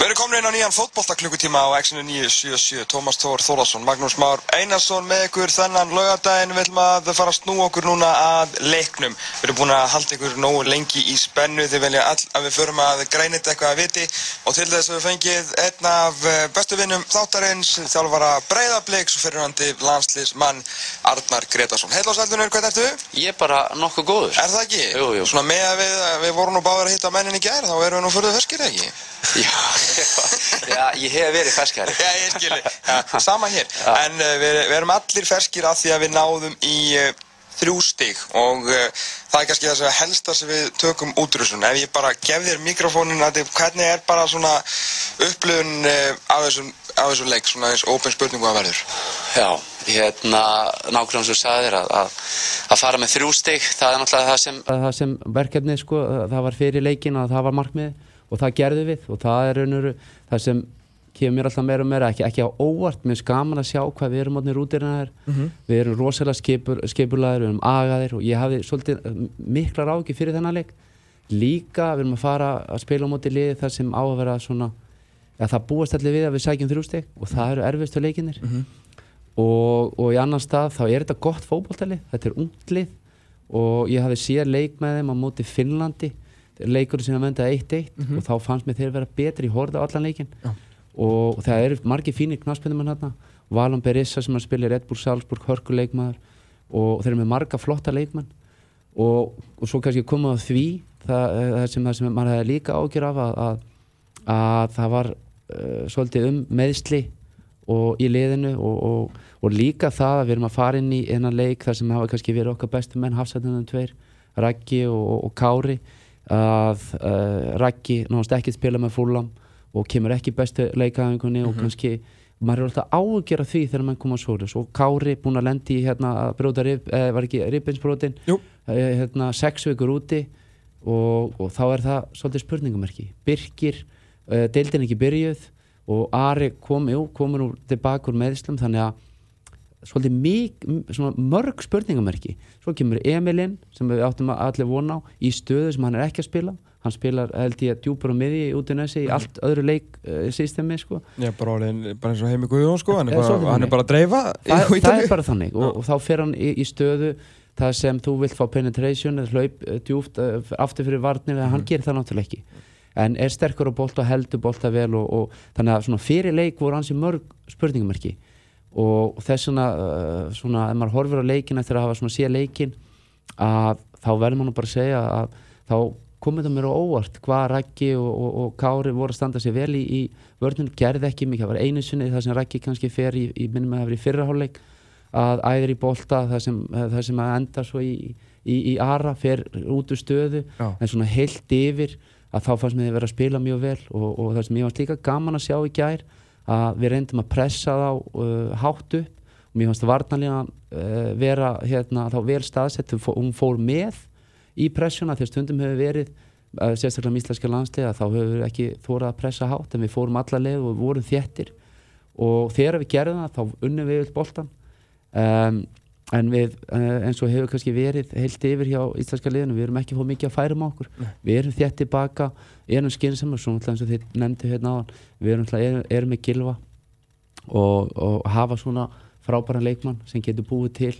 Við erum komin inn á nýjan fótbolltaklukkutíma á X-inu 977, Tómas Tór Þórðarsson, Magnús Már Einarsson með ykkur þennan laugadaginn. Við ætlum að fara að snú okkur núna að leiknum. Við erum búin að halda ykkur nógu lengi í spennu. Þið velja all að við förum að grænit eitthvað að viti og til þess að við fengið einn af eh, bestu vinnum þáttarins, þjálfara Breiðabliks og fyrirhandi landslismann Arnar Gretarsson. Heil á sælunir, hvernig ertu? Ég er bara nokkuð góður. Er það ekki? Jú, jú. Svona með að við, við að? Já, já, ég hef verið ferskari. Já, ég skilji. Ja, sama hér. En uh, við, við erum allir ferskir af því að við náðum í uh, þrjú stig og uh, það er kannski það sem helsta sem við tökum útrúsun. Ef ég bara gef þér mikrofónin að þið, hvernig er bara svona upplifun af þessum, af þessum leik, svona eins ópen spurningu að verður? Já, hérna, nákvæmlega sem þú sagðir að, að, að fara með þrjú stig, það er náttúrulega það sem... það sem verkefnið sko, það var fyrir leikin að það var markmið og það gerði við og það er raunur það sem kemur mér alltaf meira og meira ekki, ekki á óvart, mér er skaman að sjá hvað við erum átnið rútirina þér mm -hmm. við erum rosalega skipur, skipurlaðir, við erum agaðir og ég hafi svolítið eh, mikla ráki fyrir þennan leik. Líka við erum að fara að spila á móti liði þar sem á að vera svona ja, það búast allir við að við sækjum þrjústeg og það eru erfiðstu leikinir mm -hmm. og, og í annan stað þá er þetta gott fókbóltali, þetta er unglið og ég hafi séð leik með þeim á móti Finnlandi leikur sem að mynda 1-1 mm -hmm. og þá fannst mér þeir vera betri í horda allan leikin ja. og, og það eru margi fínir knaspindumann hérna Valon Berissa sem að spila í Red Bull Salzburg, hörkuleikmaður og þeir eru með marga flotta leikmann og, og svo kannski koma á því það, það sem, sem maður hefði líka ágjör af að, að, að það var uh, svolítið um meðsli og í liðinu og, og líka það að við erum að fara inn í einan leik þar sem hafa kannski verið okkar bestu menn hafsætunum tveir, Raggi og Kári að uh, Raggi náttúrulega ekki spila með fúlam og kemur ekki bestu leikaðingunni mm -hmm. og mhm. kannski maður er alltaf ágjör af því þegar mann koma á sólu og Kári búin að lendi í hérna að bróta rib, eh, var ekki ribbinsbrótin eh, hérna sex vikur úti og, og þá er það svolítið spurningamerki Birkir, eh, deildin ekki byrjuð og Ari kom, jú, komur úr tilbaka úr meðslum þannig að svolítið mjög, mörg spurningamerki. Svo kemur Emilinn sem við áttum að allir vona á í stöðu sem hann er ekki að spila. Hann spilar held ég að djúpar á miði út í næsi í mm. allt öðru leiksystemi uh, sko. Já, bara, bara eins og heimi Guðjón sko, hann er, bara, hann er bara að dreifa Þa, Það er bara þannig. Og, og þá fer hann í, í stöðu það sem þú vilt fá penetration eða hlaup uh, djúft aftur fyrir varnir mm. hann gerir það náttúrulega ekki. En er sterkur á bólta og heldur bólta vel og, og þannig að fyrir leik voru hans í mörg spurningamerki og þess vegna uh, svona, ef maður horfir á leikin eftir að hafa sé leikin að þá verður maður bara að segja að þá komið það mér á óvart hvað Rækki og, og, og Kári voru að standa sér vel í, í vörðunum, gerði ekki mikið, það var einu sinni það sem Rækki kannski fer í, í minnum að það var í fyrraháleik að æðir í bolta það sem, það sem að enda svo í, í Ara, fer út úr stöðu Já. en svona heilt yfir að þá fannst mér að vera að spila mjög vel og, og það sem ég var líka gaman að sjá í gær að við reyndum að pressa þá uh, hátt upp. Og mér fannst varnarlega uh, vera hérna, þá vel staðsett. Hún fór með í pressjuna þegar stundum hefur verið uh, sérstaklega með íslenska landslega þá hefur við ekki þórað að pressa hátt en við fórum alla leið og vorum þéttir. Og þegar við gerðum það þá unnum við öll boltan um, en við uh, eins og hefur kannski verið heilt yfir hjá íslenska liðinu, við erum ekki fóð mikið að færa um okkur, Nei. við erum þétt tilbaka erum skynnsamur, svona eins og þið nefndi hérna á hann, við erum, erum, erum með gilva og, og hafa svona frábæra leikmann sem getur búið til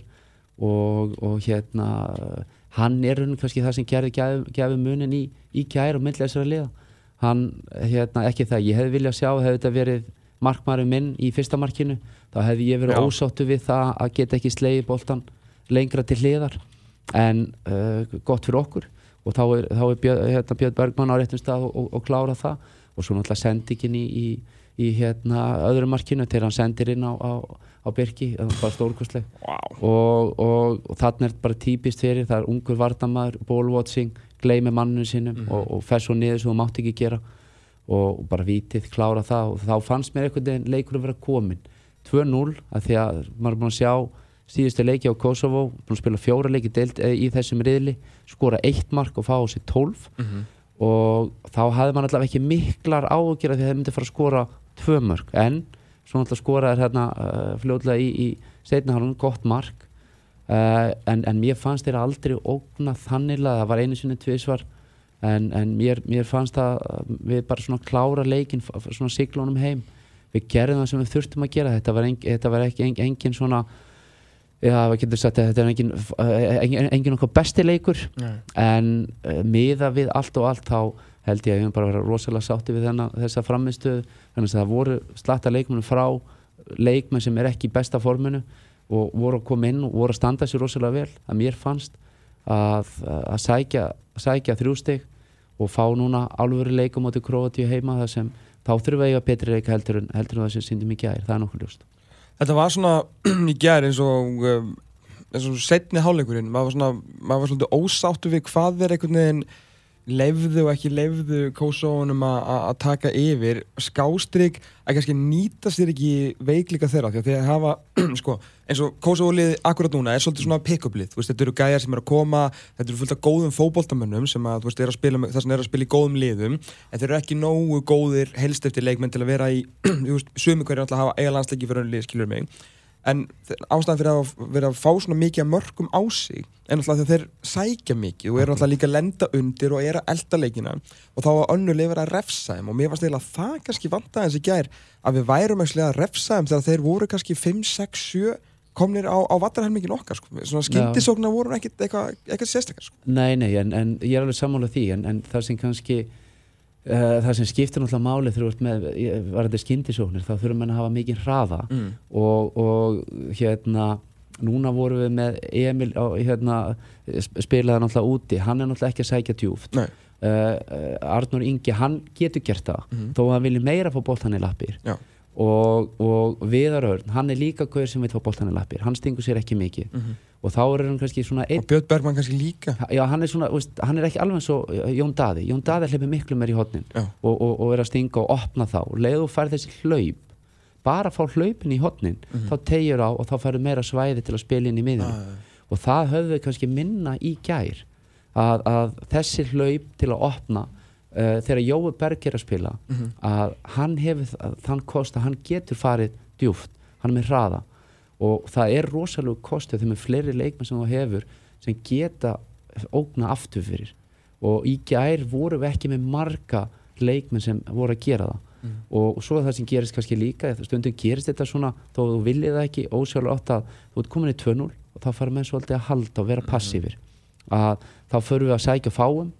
og, og hérna hann er hún kannski það sem gerði gefið munin í, í kæri og myndlega þessari liða hann, hérna, ekki það, ég hefði viljað sjá hefði þetta verið markmæri minn í fyrsta markinu þá hefði ég verið ósáttu við það að geta ekki sleiði bóltan lengra til hliðar. En uh, gott fyrir okkur. Og þá er, þá er Björn, hérna, Björn Bergman á réttum stað og, og, og klára það. Og svo náttúrulega sendingin í, í, í hérna, öðru markinu til hann sendir inn á, á, á Birki, það var stórkostleg. Wow. og, og þannig er þetta bara típist fyrir, það er ungur vartamæður bólvótsing, gleimi manninu sinum mm -hmm. og fer svo niður sem þú mátt ekki gera. Og bara vitið, klára það. Og þá fannst mér einhvern veginn leikur að vera komin 2-0 að því að maður er búin að sjá síðustu leiki á Kosovo búin að spila fjóra leiki deilt eh, í þessum riðli skora eitt mark og fá á sig 12 mm -hmm. og þá hafði maður allavega ekki miklar ágjör því að það myndi fara að skora tvö mark en svona alltaf skora er hérna uh, fljóðlega í, í setnahalunum gott mark. Uh, en, en mér fannst þeirra aldrei ógna þannig að það var einu sinni tvísvar en, en mér, mér fannst að við bara svona klára leikin svona siglunum heim við gerðum það sem við þurftum að gera. Þetta var, en, þetta var ekki en, engin svona já, við getum sagt að þetta er engin engin, engin okkar besti leikur. Nei. en uh, miða við allt og allt þá held ég að við höfum bara verið rosalega sátti við þennan, þessa framistuð þannig að það voru slatta leikmennu frá leikmenn sem er ekki í besta forminu og voru að koma inn og voru að standa sér rosalega vel. Að mér fannst að, að sækja, sækja þrjústig og fá núna alvöru leikum átti Kroatíu heima þar sem þá þurfum við að eiga betri leika heldur en, heldur en það sem síndum í gæri, það er nokkuð ljóst. Þetta var svona í gær eins og um, eins og setni hálfleikurinn maður var svona, maður var svolítið ósáttu við hvað er einhvern veginn leifðu og ekki leifðu kósóunum að taka yfir. Skástrík að kannski nýta sér ekki veiklika þeirra því að þeir hafa sko, eins og kósóulið akkurat núna er svolítið svona pick-up-lið. Þetta eru gæjar sem er að koma þetta eru fullt af góðum fókbóltamönnum sem að, veist, er að spila, þess að er að spila í góðum liðum en þeir eru ekki nógu góðir helst eftir leikmenn til að vera í sumi hverju alltaf hafa eiga landsleiki fyrir önnu lið skilur mig en ástæðan fyrir að vera að fá svona mikið mörgum á sig en alltaf þegar þeir sækja mikið og eru alltaf líka að lenda undir og eru að elda leikina og þá að önnu lifir að refsa þeim og mér fannst eiginlega það kannski vanda eins og gær að við værum ekki að refsa þeim þegar þeir voru kannski 5, 6, 7 komnir á, á vattarhelmingin okkar sko. svona skindisóknar voru ekkert eitthvað eitthva sérstakar sko. Nei, nei, en, en ég er alveg sammálað því en, en það sem kannski það sem skiptir náttúrulega máli þegar þú ert með var þetta skindisóknir þá þurfum við að hafa mikið hraða. Mm. og, og hérna núna vorum við með Emil hérna, spilaði náttúrulega úti. Hann er náttúrulega ekki að sækja djúft uh, uh, Arnur Ingi, hann getur gert það. Mm. þó að hann vilja meira fá bólt hann í lappir. Já. og, og Viðarörn hann er líka hver sem vil fá bólt hann í lappir. Hann stingur sér ekki mikið. -hmm og þá er hann kannski svona einn... og Björn Bergman kannski líka. Já, hann er svona, veist, hann er ekki alveg eins og Jón Daði, Jón Daði hleypur miklu meir í hodnin og, og, og er að stinga og opna þá. Og leiðu og fær þessi hlaup bara fá hlaupin í hodnin mm -hmm. þá tegjur á og þá færðu meira svæði til að spila inn í miðunum ah, og það höfðu kannski minna í gær að, að þessi hlaup til að opna uh, þegar Jói Berg er að spila mm -hmm. að hann hefur þann kost að hann getur farið djúft, hann er með hraða og það er rosalega kostið þegar með fleiri leikmenn sem þú hefur sem geta ógna aftur fyrir og í gær voru við ekki með marga leikmenn sem voru að gera það mm. og, og svo er það sem gerist kannski líka stundum gerist þetta svona þó þú viljið það ekki ósjálfur átt að þú ert komin í 2-0 og þá fara menn svolítið að halda og vera passífir að þá förum við að sækja fáum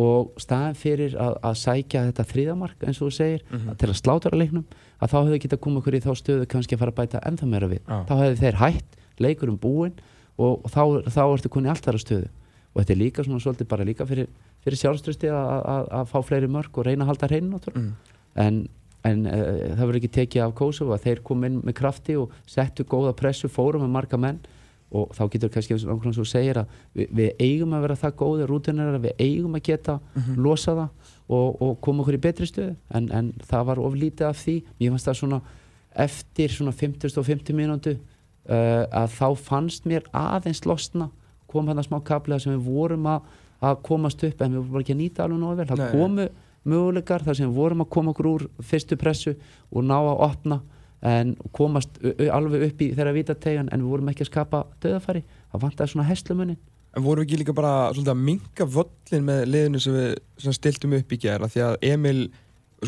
og staðin fyrir að, að sækja þetta þrýðamark eins og þú segir mm -hmm. til að sláta leiknum að þá hefðu geta komið okkur í þá stöðu kannski að fara að bæta ennþá meira við ah. þá hefðu þeir hætt, leikurum búin og, og þá, þá ertu konið allt þar að stöðu og þetta er líka svona svolítið bara líka fyrir, fyrir sjálfströsti að fá fleiri mörg og reyna að halda hreinu mm. en, en uh, það verður ekki tekið af Kosovo að þeir kom inn með krafti og settu góða pressu, fórum með marga menn og þá getur kannski nákvæmlega svo segir að við, við eigum að vera það góði rútinir að við eigum að geta mm -hmm. losa það og, og koma okkur í betri stöðu. En, en það var oflítið af því. Ég fannst það svona eftir svona 50 og 50 mínútu uh, að þá fannst mér aðeins losna kom hérna smá kaplega sem við vorum að, að komast upp en við vorum ekki að nýta alveg náðu vel. Það komu mögulegar þar sem við vorum að koma okkur úr fyrstu pressu og ná að opna en komast alveg upp í þeirra vítategan en við vorum ekki að skapa döðafæri það vant að svona heslumunni En vorum við ekki líka bara svolítið að minka völlin með liðinu sem við sem stiltum upp í gera því að Emil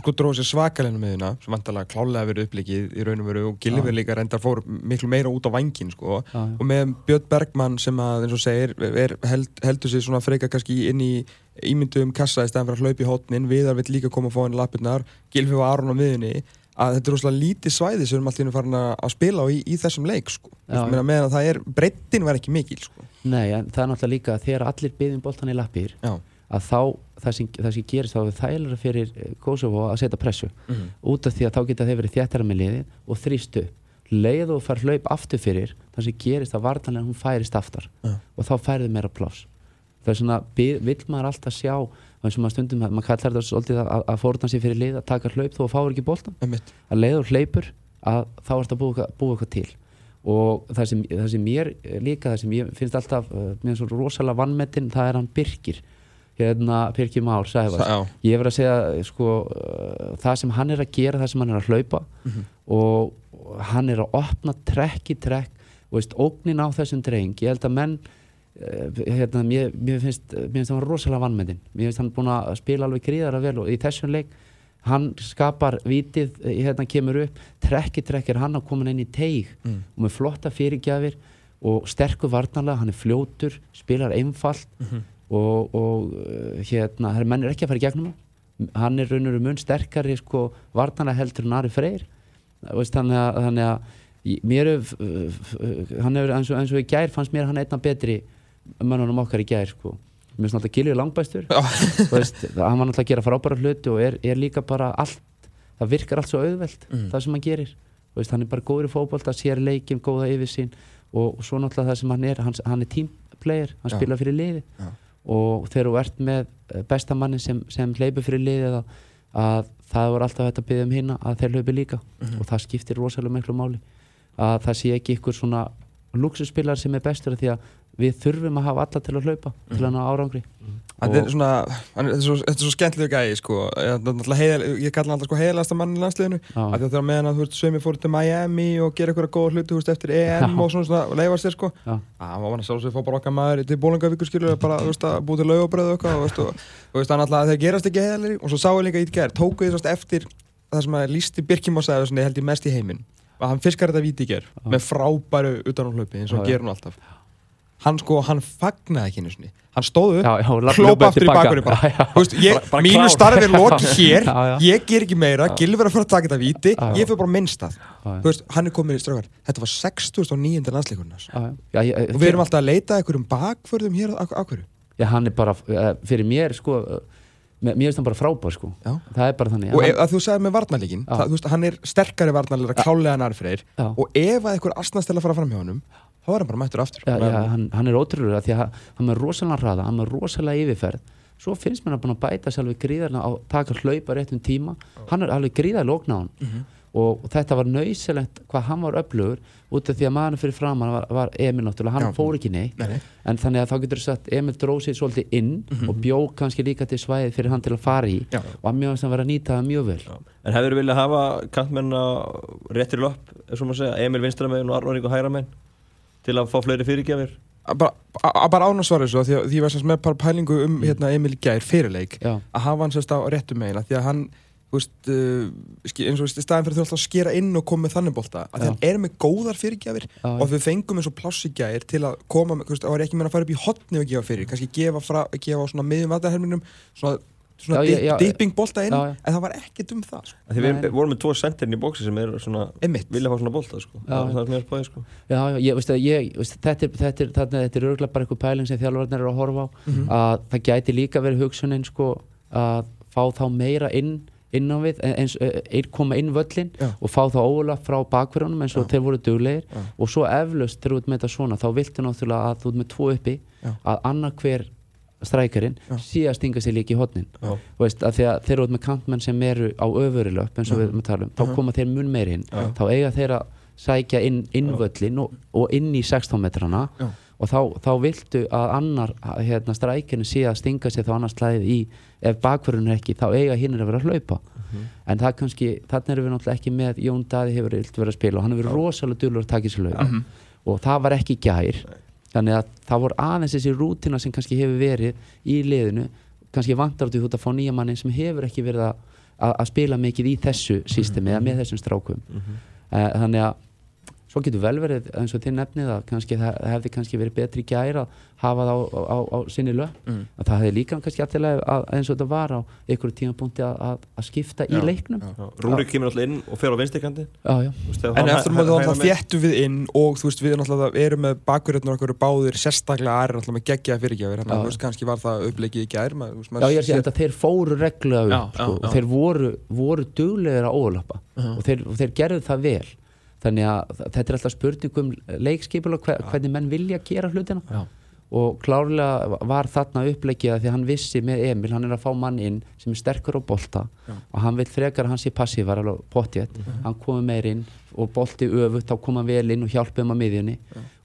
sko dróði sér svakalegna með hérna sem vantalega klálega verið upplikið í raun og veru og Gilvið líka reyndar fór miklu meira út á vangin sko. Já, já. og með Björn Bergmann sem að eins og segir er, held, heldur sér svona freka kannski inn í ímyndu um kassa í stæðan fyrir að hlaupa í hotnin Viðar vill líka koma að fá henni lappirnar. Gilvið var Aron á miðunni að þetta er rosalega lítið svæði sem við erum alltaf farin að spila á í, í þessum leik sko. meðan það er, breyttin var ekki mikil sko. Nei, en það er náttúrulega líka að þegar allir byggðum boltan í lappir Já. að þá, það sem, það sem gerist þá er þægilega fyrir eh, Kosovo að setja pressu mm -hmm. út af því að þá geta þeir verið þjættara með liði og þrýstu leið og fær hlaup aftur fyrir það sem gerist að vartanlega hún færist aftar Já. og þá færðu meira pláss það er svona, vil maður alltaf sjá og eins og maður stundum, maður kallar þetta svolítið að, að fórna sér fyrir lið, að taka hlaup þó að fáur ekki bóltan, að leiður hleypur að þá ert að búa, búa eitthvað til. Og það sem, það sem mér líka, það sem ég finnst alltaf uh, mér er svo rosalega vannmetinn, það er hann Birkir. Hérna Birkir Már Sæfars, ég verð að segja sko, uh, það sem hann er að gera, það sem hann er að hlaupa mm -hmm. og hann er að opna trekk í trekk. Og veist, ógnin á þessum dreng, ég held að menn eh, hérna, mér, mér finnst finnst hann rosalega vannmyndin mér finnst hann búin að spila alveg gríðara vel og í þessum leik hann skapar vitið, eh, hérna kemur upp trekki trekkir hann að koma inn í teig og með flotta fyrirgjafir og sterkur varnarlega, hann er fljótur spilar einfalt og, og eh, hérna, það er menn er ekki að fara í gegnum hann. Er raunur mun sterkari sko, varnarlega heldur en Ari Freyr. Þannig að, þannig að mér er hann hefur eins og, eins og í gær fannst mér hann einna betri mönnunum okkar í gær sko. mér finnst náttúrulega Gilvið langbæstur hann var náttúrulega að gera frábæra hluti og er, er líka bara allt það virkar allt svo auðvelt það sem hann gerir. Veist, hann er bara góður í fótbolta, sér leikin, góða yfirsýn og, og svo náttúrulega það sem hann er hann, hann er teamplayer, hann Já. spila fyrir liði Já. og þegar þú ert með eh, besta manni sem, sem hleypur fyrir liðið að, að það voru alltaf hægt að byggja um hinna að þeir hlaupi líka. Og það skiptir rosalega miklu máli að það sé ekki ykkur svona luxuspillar sem er bestur því að við þurfum að hafa alla til að hlaupa til að ná árangri. Þetta er svona, er- þetta er svo, svo skemmtilega gæði sko, ég, heiðal, ég kalla alltaf sko heiðalasta mann í landsliðinu. Já. af því að meðan að þú veist, sömi fóru til Miami og gera eitthvað góða hluti, þú veist, eftir EM og svona svona, og leifa sér sko. Að hann var hann sjálfsög fá bara okkar maður til bólingavíkur skilur, bara, þú veist, að búið til laugabröð og eitthvað, og veist, veist, hann alltaf, þeir gerast ekki heiðalir og svo sá ég líka í gær, tóku því svona eftir það sem að lísti Birkjum á segðu, svona, ég held ég mest í heiminn, að hann fiskar þetta víti í gær, með frábæru utanumhlaupi eins og hann já. gerir hann alltaf hann sko, hann fagnaði ekki einu sinni. Hann stóð upp, Já, já, la- klópa aftur í bakgrunni bara, Já, já. Þú veist, ég, Bara- mínu klár. starfi er lokið hér. Já, ég ger ekki meira, Gilvi er að fara að taka þetta já. ég fyrir bara minnst að þú veist, hann er komin í strafgar þetta var 6009. landsleikurinn Já, já, já, og við erum alltaf að leita einhverjum bakförðum hér á hverju já, hann er bara, eh, fyrir mér sko, eh, mér finnst hann bara frábær sko. Það er bara þannig. Og hann, ef, að þú sagði með varnarleikin þú veist, hann er sterkari varnarleira klálega Já. og ef að einhver asnast til að fara fram hjá honum þá er hann bara mættur aftur. Já, já, hann, hann er ótrúlega því að hann- hann er rosalega hraða, hann er rosalega yfirferð. Svo finnst mér hann búin að bæta sér alveg gríðarna á taka hlaupa réttum tíma. Hann er alveg gríðarlega ógna á hann Mhm. og þetta var nöysilegt hvað hann var öflugur út af því að maður fyrir framann var, var Emil náttúrulega, hann Já. fór ekki neitt. Nei, en þannig að þá getur þú sagt Emil dróð sér svolítið inn og bjó kannski líka til svæðið fyrir hann til að fara í. Já. og hann mjög að vera að nýta það mjög vel. En hefur viljað hafa kantmenn réttir löpp, er svo maður að segja, Emil vinstramegin og Arnórík og hægramenn til að fá fleiri fyrirgjafir? Að bara, bara án að svara þessu af því að því ég var semst með bara pælingu um hérna, Emil í gær fyrirleik Já. að hafa hann sérst á réttu megin af því að hann veist, uh, eins og veist, í staðin fyrir þú alltaf að skera inn og koma með þannig bolta að hann er með góðar fyrirgjafir Já, og við fengum eins og pláss í gær til að koma með, þú veist, og er ekki meina að fara upp í hotni og gefa fyrir, kannski gefa, fra, gefa á svona miðjum aðarhelminum svona, svona Já, já, dipping bolta inn Já, já. en það var ekkert um það sko. Af Því við Nei. vorum með tvo sendirinn í bóksi sem er svona, Einmitt. vilja fá svona bolta, sko. Það er er spáðið, sko. Já, já, ég, veist að ég, veist, þetta, er, þetta, er, þetta, er, þetta er örgulega bara eitthvað pæling sem þjálfarnir eru að horfa á Mhm. að það gæti líka verið hugsunin sko, að fá þá meira inn inn á við, eins, einn koma inn völlin Já. og fá þá óla frá bakverðunum eins og Já. þeir voru duglegir Já. og svo eflaust þegar þú ert með þetta svona þá viltu náttúrulega að þú ert með tvo uppi Já. að annað hver strækarinn Já. sé að stinga sér líka í hotnin Já. veist, að að þeir eru út með kantmenn sem eru á öfurilöp eins og við erum að tala um þá koma þeir mun meir inn. Já. þá eiga þeir að sækja inn, inn völlin og, og inn í 16 metrana og þá, þá viltu að annar hérna, strækinu sé að stinga sér þá annars slæðið í ef bakverðin er ekki þá eiga hinn að vera að hlaupa. En það kannski, þannig erum við náttúrulega ekki með Jón Daði hefur verið að spila og hann hefur verið rosalega dulur að taka sér hlaup. Og það var ekki gær þannig að það voru aðeins þessi rútina sem kannski hefur verið í liðinu. Kannski vantar þú ert að fá nýja manni sem hefur ekki verið að, að, að spila mikið í þessu systemi eða með þessum strákum. Uh, þannig að svo getur vel verið eins og þið nefnið að kannski það hefði kannski verið betri í gær að hafa það á, á, á sinni lög. Mm. að það hefði líka kannski alltaf að, eins og þetta var á einhverju tímapunkti að, að, að skipta í Já, leiknum. já. Já. Rúrik kemur alltaf inn og fer á já, En eftir að það þéttu við inn og þú veist við erum með bakverðinu okkur báðir sérstaklega aðrir náttúrulega með geggjaða fyrirgjafir þannig að þú veist kannski var það uppleikið í gær maður, þú veist, Já, ég er að segja að þeir fóru upp já, sko, og þeir voru, voru duglegir að og, þeir, og þeir gerðu það vel þannig að þetta er alltaf spurning um leikskipul og hver, hvernig menn vilja gera hlutina. Já. og klárlega var þarna upplegið að því hann vissi með Emil, hann er að fá mann inn sem er sterkur á bolta Já. og hann vil frekar að hann sé passívar alveg pottjett, hann komi meir inn og bolti öfugt, þá kom hann vel inn og hjálpa um að miðjunni.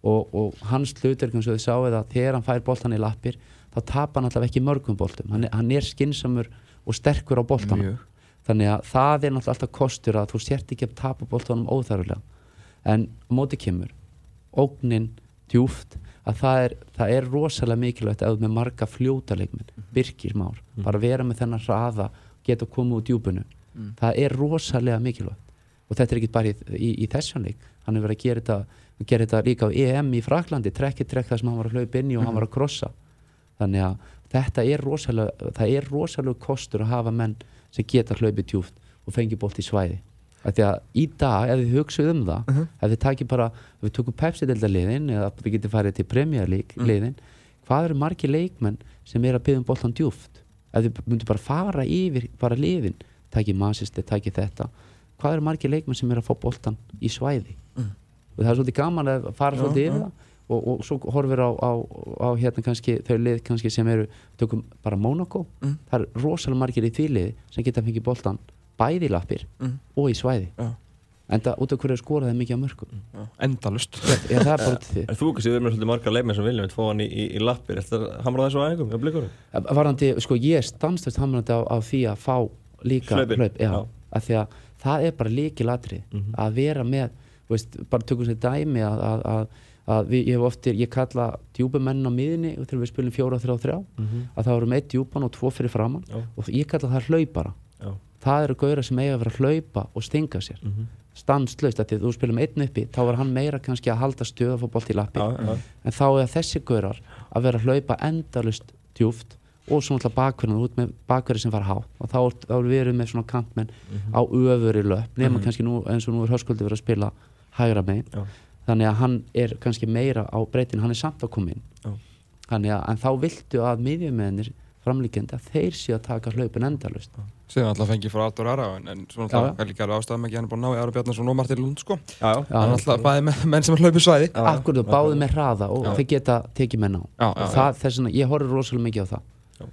Og, og hans hlutur, eins og þið sáið að þegar hann fær boltan í lappir þá tapar hann allavega ekki mörgum boltum. Hann er, hann er skinsamur og sterkur á boltanum. Mjög. Þannig að það er náttúrulega alltaf kostur að þú sért ekki að tapa boltanum óþærulega en á móti kemur ógnin djúft að það er, það er rosalega mikilvægt að með marga fljóta leikmenn Birkir Már, bara vera með þennan hraða geta komið úr djúbunu það er rosalega mikilvægt. Og þetta er ekki bara í, í, í þessan leik. Hann hefur verið að gera þetta, gera þetta líka á EM í Fraklandi, trekki trekk það sem hann var að hlaupa inn í og hann var að krossa. Þannig að þetta er rosalega það er rosalega kostur að hafa menn sem geta hlaupið djúft og fengi bólt í svæði. Því að í dag, ef þið hugsið um það ef þið takir bara, ef við tökum Pepsi-delda liðin eða þið getið farið til Premier League liðin, hvað eru margir leikmenn sem er að byggja um boltan djúft ef þið myndu bara fara yfir bara liðin, takið Manchester, takið þetta hvað eru margir leikmenn sem er að fá boltan í svæði? Og það er svolítið gaman að fara svolítið yfir það og, og svo horfir á, á, á hérna kannski þau lið kannski sem eru tökum bara Monaco, það er rosalega margir í því liði sem geta fengið boltan bæði í lappir og í svæði. Já. en það út af hverju skoraði mikið á mörgum endalust ég, það er bara til því. Er þú ekki sér með svolítið margar leikmenn sem viljum fá hann í, í, í lappir? Er þetta hamrað þessu hjá blikurum? varandi, sko ég er stanslust hamrandi á, á því að fá líka hlaup. Að því að það er bara líki latri að vera með, þú veist, bara tökum sér dæmi að, að, að, að við, ég hef oftir, ég kalla djúbumenn á miðinni þegar við spilum fjóra, þrjá, þrjá. Að það voru með djúpan og tvo fyrir framann Já. og ég kalla það hlaupara. Já. það eru gauðra sem eiga að vera að hlaupa og stinga sér. Mm -hmm. því að þú spilum einn uppi þá var hann meira kannski að halda stöð að fá bolt í lappi. Já, en þá er þessi gaurar að vera að hlaupa endalust djúft og svo náttúrulega bakverðin út með bakverði sem fara há og þá, þá erum við með svona kantmenn á öfuri löp nema kannski nú, eins og nú er höskuldi verið að spila hægra megin. Já. Þannig að hann er kannski meira á breytin hann er samt að koma inn. Já. þannig að en þá viltu að miðjumennir framlíkjandi að þeir séu að taka hlaupin endalust síðan alltaf fengið frá Artur Ara en, en svo Já, já. alltaf er líka alveg ástæðum ekki hann er búin að ná í Ara Bjarnarsson og Martin Lund sko. Já, já. Já, hann alltaf bæði með menn sem er hlaupið svæði. Já. akkur þú báði með hraða og þeir geta tekið menn á. Já, og já, það, þess vegna, ég horfir rosalega mikið á það. Að,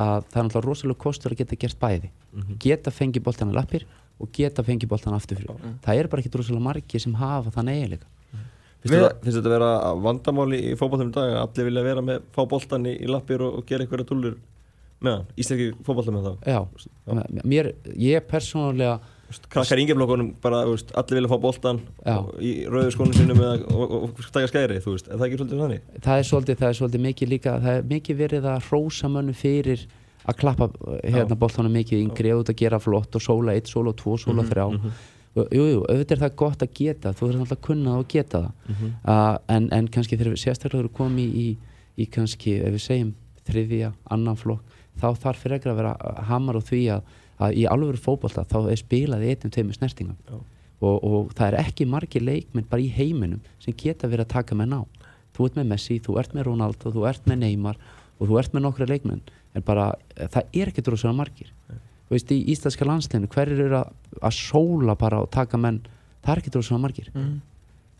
að það er náttúrulega rosalega kostur að geta gert bæði. Geta fengið boltan að lappir og geta fengið boltan aftur fyrir. Það er bara ekki rosalega margir sem hafa þann eiginleika Finnst þetta, þetta vera vandamáli í fótballtum í dag að allir vilja vera með, fá boltan í, í lappir og, og gera einhverja túlur með hann? Íslenski fótballtum með það? já, mér, ég persónulega Krakkar yngjaflokkunum bara, veist, allir vilja fá boltan Já. og, í rauðu skónum sínum eða, og, og, og taka skæri, þú veist, er það ekki svolítið þannig? það er svolítið, það er svolítið mikið líka það er mikið verið að hrósa mönnum fyrir að klappa eh, hérna boltanum mikið yngri og að gera flott og sóla 1, sóla 2, sóla 3 og jú, auðvitað er það gott að geta þú þurfum alltaf að kunna það og geta það. Uh, en, en kannski þegar við sérstaklega erum komið í, í, í kannski, ef við segjum þriðja, annan flokk þá þarf fyrir ekki að vera hamar á því að, að í alvöru fótbolta þá er spilað í einnum tveimur snertingum. Já. og, og það er ekki margir leikmenn bara í heiminum sem geta verið að taka menn á. Þú ert með Messi, þú ert með Ronaldo þú ert með Neymar og þú ert með nokkra leikmenn en bara, það er ekki droslega margir veist, í íslenska landsleginu hverjir eru að, að sóla bara og taka menn, það er ekki droslega margir.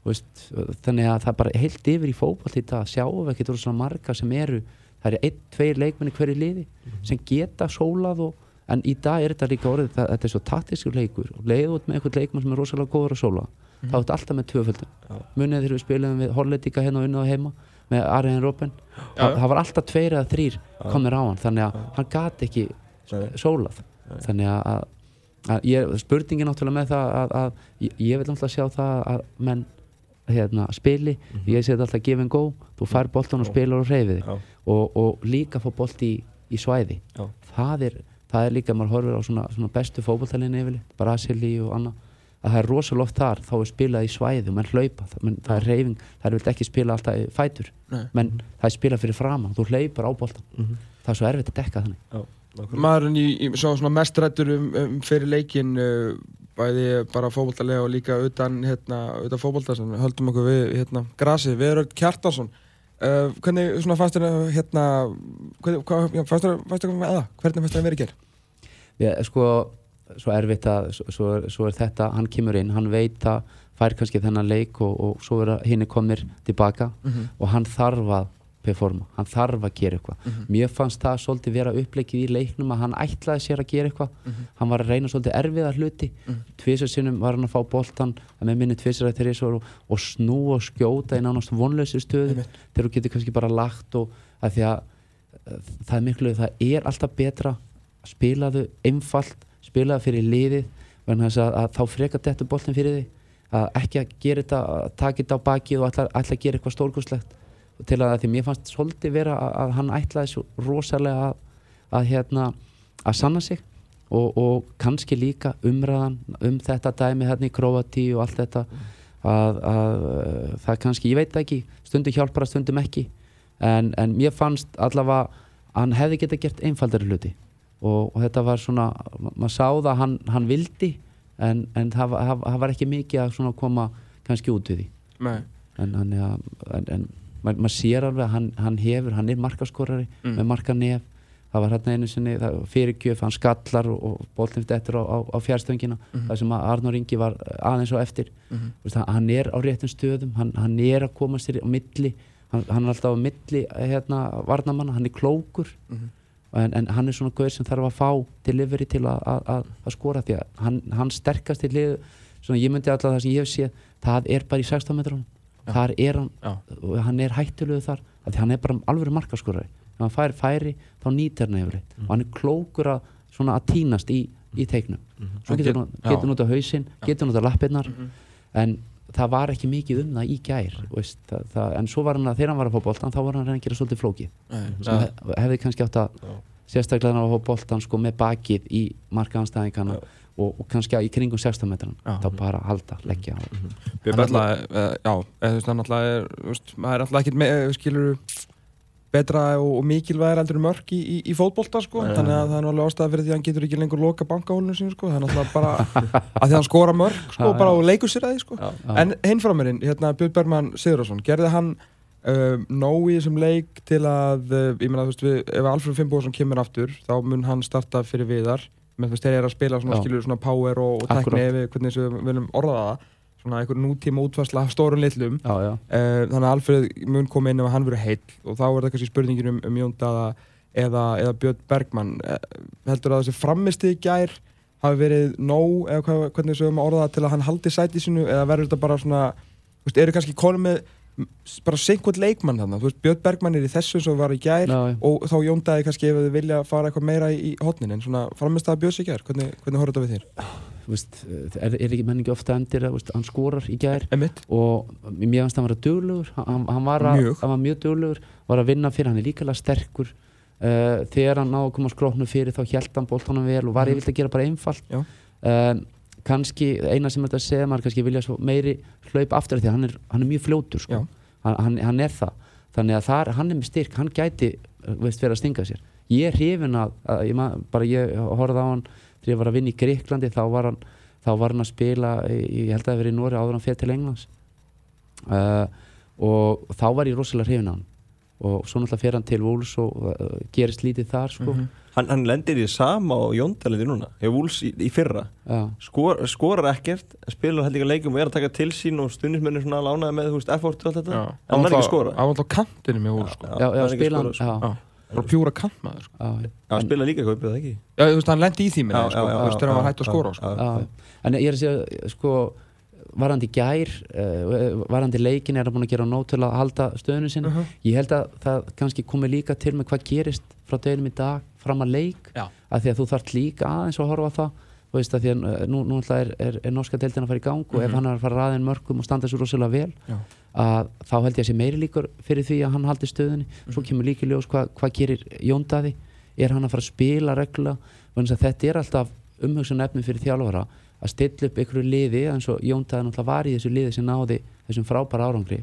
Þú veist, þannig að það er bara heilt yfir í fótboll í dag sjáum við ekki droslega marga sem eru það eru einn, tveir leikmenn í hverju liði sem geta sólað og en í dag er þetta líka orðið, það, þetta er svo taktískur leikur og leiðu út með einhvern leikmann sem er rosalega góður að sóla. Þá er þetta alltaf með tvöföldum munið þegar við spilum við Hollendika hérna og unnið á heima með Arjen Robben. Það, það var alltaf tveir eða þrýr komir á hann þannig að hann gat ekki sólað þannig að, að, ég, spurningin náttúrulega með það að, að ég, ég vil náttúrulega sjá það að menn hérna, spili, ég segi alltaf give and go þú fær boltan og spilar og reyfið og, og líka fá bolt í, í svæði. Það er, það er líka, maður horfir á svona, svona bestu fótboltalinni yfirleitt, Brasili og annað að það er rosalega oft þar, þá er spilað í svæði og menn hlaupa, það, menn, það er reyfing það er vilt ekki spila alltaf í fætur. Menn það er spilað fyrir framan, þú hlaupar á boltan það er svo erfitt að dekka þannig. Nákvæmlega. Maðurinn í, í svo, svona mest rættur um, um fyrir leikin uh, bæði bara fótboltalega og líka utan, hérna, utan fótbolta sem við höldum okkur við hérna, grasi, Viðröld Kjartarsson uh, hvernig svona fannst þér hérna, hvernig, hvað, já, fannst þér fannst þér með það, hvernig fannst þér að vera í ger? ég, sko, svo erfitt að svo, svo, er, svo er þetta, hann kemur inn hann veit að fær kannski þennan leik og, og svo er hinn komir tilbaka og hann þarf að performa, hann þarf að gera eitthvað. Mér fannst það svolítið vera uppleikið í leiknum að hann ætlaði sér að gera eitthvað. Hann var að reyna svolítið erfiða hluti. Mm. tvisar sinnum var hann að fá boltan með minni tvisar að þeirri og, og snú og skjóta í nánast vonlausi stöðu þegar þú getur kannski bara lagt og að því að uh, það er miklu, það er alltaf betra að spila þau einfalt spila það fyrir vegna þess að, að þá frekar þetta boltin fyrir þig að ekki að gera þetta, að taka þetta á baki og að gera eitthvað stórkostlegt til að því mér fannst svolítið vera að, að hann ætlaði svo rosalega að, að hérna að sanna sig og, og kannski líka umræðan um þetta dæmi hérna í Króati og allt þetta að, að uh, það kannski, ég veit ekki stundum hjálpar að stundum ekki en, en mér fannst allavega hann hefði geta gert einfaldari hluti og, og þetta var svona, ma- maður sá það að hann, hann vildi en, en það, það, það var ekki mikið að koma kannski út við því Nei. en, en, en maður mað sér alveg að hann, hann hefur, hann er markaskorari með marka nef það var hérna einu sinni fyrirgjöf, hann skallar og, og boltin eftir á, á, á fjárstöngina það sem Arnur Ingi var aðeins á eftir. Mm Vist, hann, er á réttum stöðum hann, hann er að koma sér á milli. Hann, hann er alltaf á milli hérna, varnamanna, hann er klókur. En, en hann er svona gauð sem þarf að fá delivery til að, skora því að hann, sterkast í lið svona ég myndi alltaf það sem ég hef séð það er bara í 16 metrum þar er hann, Já. og hann er hættulegu þar af því hann er bara alveg markaskorari. Ef hann fær færi þá nýtir hann yfir og hann er klókur að, að tínast í, í teiknum. Svo Hann getur get- hann hann út á hausinn getur hann út á lappirnar en það var ekki mikið um það í gær veist, það, það, en svo var hann að þegar hann var að fá boltan þá var hann að reyna að gera svolítið flókið. Sem hef, hefði kannski átt að sérstaklega hann að fá boltan sko með bakið í markaðanstæðingana og, og kannski í kringum 16 metran þá bara halda, leggja á. Björn Berla, uh, já, þú veist, hann alltaf er, veist, maður er alltaf ekkert með, eh, skilur betra og, og mikilvægir heldur en mörk í, í, í fótbolta, sko, þannig að það er nú alveg ástæða fyrir því að hann getur ekki lengur loka bankahólinu sín, sko, það er alltaf bara að því að hann skora mörk, sko, bara og leikur sér að því, sko. En hinn frá mér, hérna, Björn Bergman Sigurðarsson, gerði hann uh, nóg í þessum leik til að, uh, ég meina, þú veist, við, ef Alfred Fimboðsson kemur aftur, þá mun hann starta fyrir viðar, með þú veist, þeir eru að spila svona, skilur, svona power og, og tekni við hvernig við viljum orða það, svona einhver nútíma útvarsla af stórun litlum, já, já, uh, þannig að Alfred mun koma inn ef hann verður heill og þá er það kannski spurningin um, um Jón Daða eða, eða Björn Bergmann. Uh, heldur að þessi framisti í gær hafi verið nóg eða hvernig við sögum að orða það til að hann haldi sæti sínu eða verður þetta bara svona veist, eru kannski konum með bara senkvöld leikmann þannig, veist, Björn Bergmann er í þessu sem var í gær já. og þá Jón Daði kannski ef þið vilja fara eitthvað meira í, hotnin en svona framistaða Björns í gær, hvernig, hvernig horfður þetta við þér? Þú veist, er, er ekki menningi ofta endir að hann skorar í gær Emitt? og mér finnst hann vera duglegur hann, hann, var að, Mjög. hann var mjög duglegur var að vinna fyrir, hann er líkalega sterkur uh, þegar hann náðu að koma skróknu fyrir þá held hann boltanum vel og var yfirleitt að gera bara einfalt Já. Kannski eina sem þetta segja maður kannski vilja meiri hlaup aftur af því að hann er, hann er mjög fljótur sko. Hann, hann, er það. Þannig að þar, hann er með styrk, hann gæti uh, veist, verið að stinga sér. Ég er hrifin að, að ég, bara ég horfði á hann þegar ég var að vinna í Greiklandi þá var hann, þá var hann að spila ég held að það verið í Nóri áður hann fyrir til Englands. Uh, og þá var ég rosalega hrifin á hann og svo náttúrulega fer hann til Wolves og uh, gerist lítið þar sko. Hann, hann lendir í sama og Jóndalendi núna Hefur Wools í, í fyrra. Skor, Skorar ekkert, spilar held ekki leikum og er að taka til sín og stundismenni svona lánaði með, þú veist, effort og allt þetta. En hann er ekki að skora Hann var alltaf kantinu með úr, sko. Er að sko. bara pjúra kantmaður, sko. Hann spila líka kaupið það ekki? Já, þú veist, hann lendi í því minni, Já, sko, þegar hann var hægt að skora, já, sko. já. já. en ég er að segja sko varandi gær uh, varandi leikin er hann búin að gera nóg til að halda stöðunum sinni Mhm. ég held að það kannski komi líka til með hvað gerist frá deginum í dag fram að leik Já. að því að þú þarft líka aðeins að horfa það þú veist að því að uh, nú, nú er, er, er norska deildin að fara í gang og ef hann er að fara raðin mörgum og standa svo rosalega vel Mhm. Já. að þá held ég að sé meiri líkur fyrir því að hann haldi stöðunni Mhm. svo kemur líka ljós hvað, hvað gerir Jóndaði er hann að fara að spila reglulega vegna þess að þetta er alltaf umhugsun efni fyrir þjálfara að stilla upp einhverju liði eins og Jóndaði náttúrulega var í þessu liði sem náði þessum frábæra árangri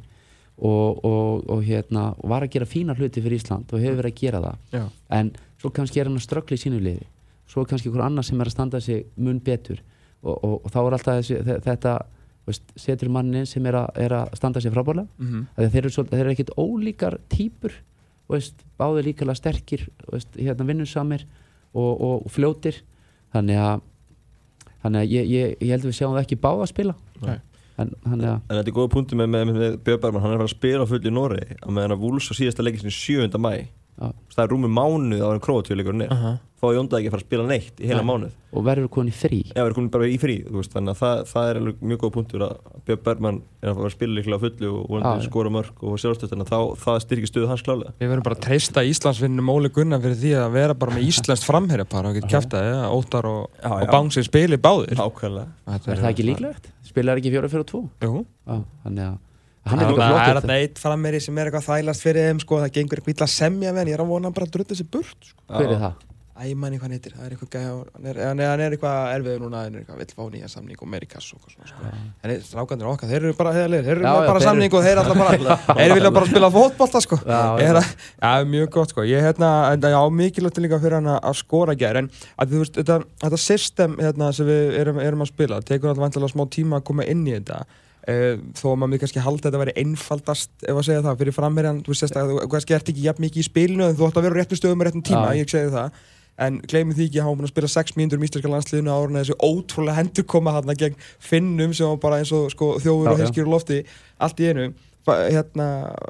og, og, og hérna var að gera fína hluti fyrir Ísland og hefur verið að gera það. Já. en svo kannski er hann að ströggla í sínu liði. Svo kannski einhver annar sem er að standa sig mun betur. Og, og, þá er alltaf þessi, þe- þetta veist, setur mannin sem er að, er að standa sig frábærlega. Mhm. mm þeir eru, eru ekkit ólíkar típur veist, báðir líkala sterkir veist, hérna, og, og fljótir. Þannig að, þannig að ég, ég, ég held að við sjáum það ekki báða að spila Nei. en, að En þetta er góða punktu með, með, með Björn Bergman, hann er að að spila á fullu í Nóri á meðan að Wools á síðasta leikið sinni 7. mæ það er rúmið mánuð á enn króatíuleikurinn er Aha. Þá er Jónda ekki að fara að spila neitt í heila Nei. mánuð. Og verður komin í frí. Já, erum komin bara í frí, þú veist, þannig að það, það er alveg mjög góð punktur að Björn Bergman er að fara að spila líklega fullu og vonandi skora mörg og sjálfstöð þannig að þá, það styrkir stuðu hans klálega. Við verðum bara að treysta Íslandsvinnum Óli Gunnar fyrir því að vera bara með Íslands framherja bara og geta kæft að það, Óttar og, og. Bánsir spili báðir. Ákvæðlega Þetta er það ekki líklegt? spilar ekki 4-4-2 Jú, Já, þannig að hann er líka Það er þarna eitt frammeri sem er eitthvað þælast fyrir þeim sko, það gengur eitthvað illa semja við hann, ég er að vona hann bara að drutta sér burt sko. hver er það? Æ, manni hvað hann heitir, það er eitthvað gæja, hann er, er, hann er eitthvað erfiður núna, hann er eitthvað vill fá nýja samning og meiri kass og svona, sko. En strákarnir okkar, þeir eru bara heiðarlegir, þeir eru Já, bara samning og þeir alltaf bara, þeir vilja bara spila fótbolta, sko. Já, já. Er að- mjög gott, sko. Ég, hérna, já, mikilvægt líka fyrir hann að- að skora gær, en að þú veist, þetta, þetta system, hérna, sem við erum, erum að spila, tekur alltaf vantilega smá tíma að koma inn í þetta. Uh, þó að maður kannski halda að þetta væri einfaldast ef að segja það fyrir framherjan þú veist sérstaklega, þú kannski ert ekki jafn mikið í spilinu en þú ætti að vera á réttum stöðum á réttum tíma, Já. ég segi það en gleymið því ekki að hafa búin að spila 6 mínútur í íslenska landsliðinu á árun þessu ótrúlega hendur koma hann gegn Finnum sem var bara eins og sko, þjófur Já, og já. hinskýr lofti allt í einu hérna,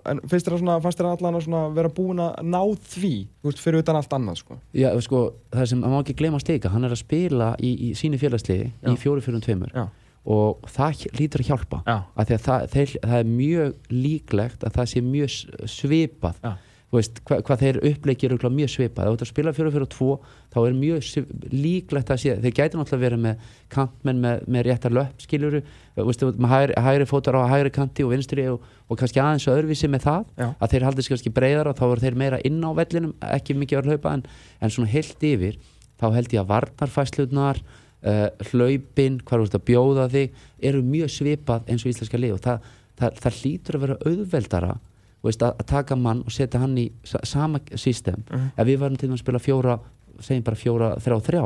en finnst þér að fannst þér allan að vera búin að ná því veist, fyrir utan allt annað sko. Já, sko, það sem, maður ekki gleyma að steika hann er að spila í, í sínu félagsliði Já. í fjóri fjórum tveimur og það lítur að hjálpa að það, þeir, það er mjög líklegt að það sé mjög svipað Já. Veist, hva, hvað þeir uppleikir er mjög svipað, ef þú ert að spila fjóri fjórum tvo þá er mjög líklegt að sé þeir gæti náttúrulega verið með kantmenn með, með réttar löpp, með hægri, hægri fótar á hægri kanti og vinstri og, og kannski aðeins öðruvísi með það Já. að þeir haldist kannski breyðar og þá eru þeir meira inn á vellinum, ekki mikið að hlaupa en, en svona heilt yfir þá held ég að varnarfæslunar uh, hlaupin, hvað þú veist að bjóða þig eru mjög svipað eins og íslenska lið og það, það, það hlýtur þú veist, að, að taka mann og setja hann í sa sama system. Ef við varum til að spila fjóra segjum bara fjóra, þrjá, þrjá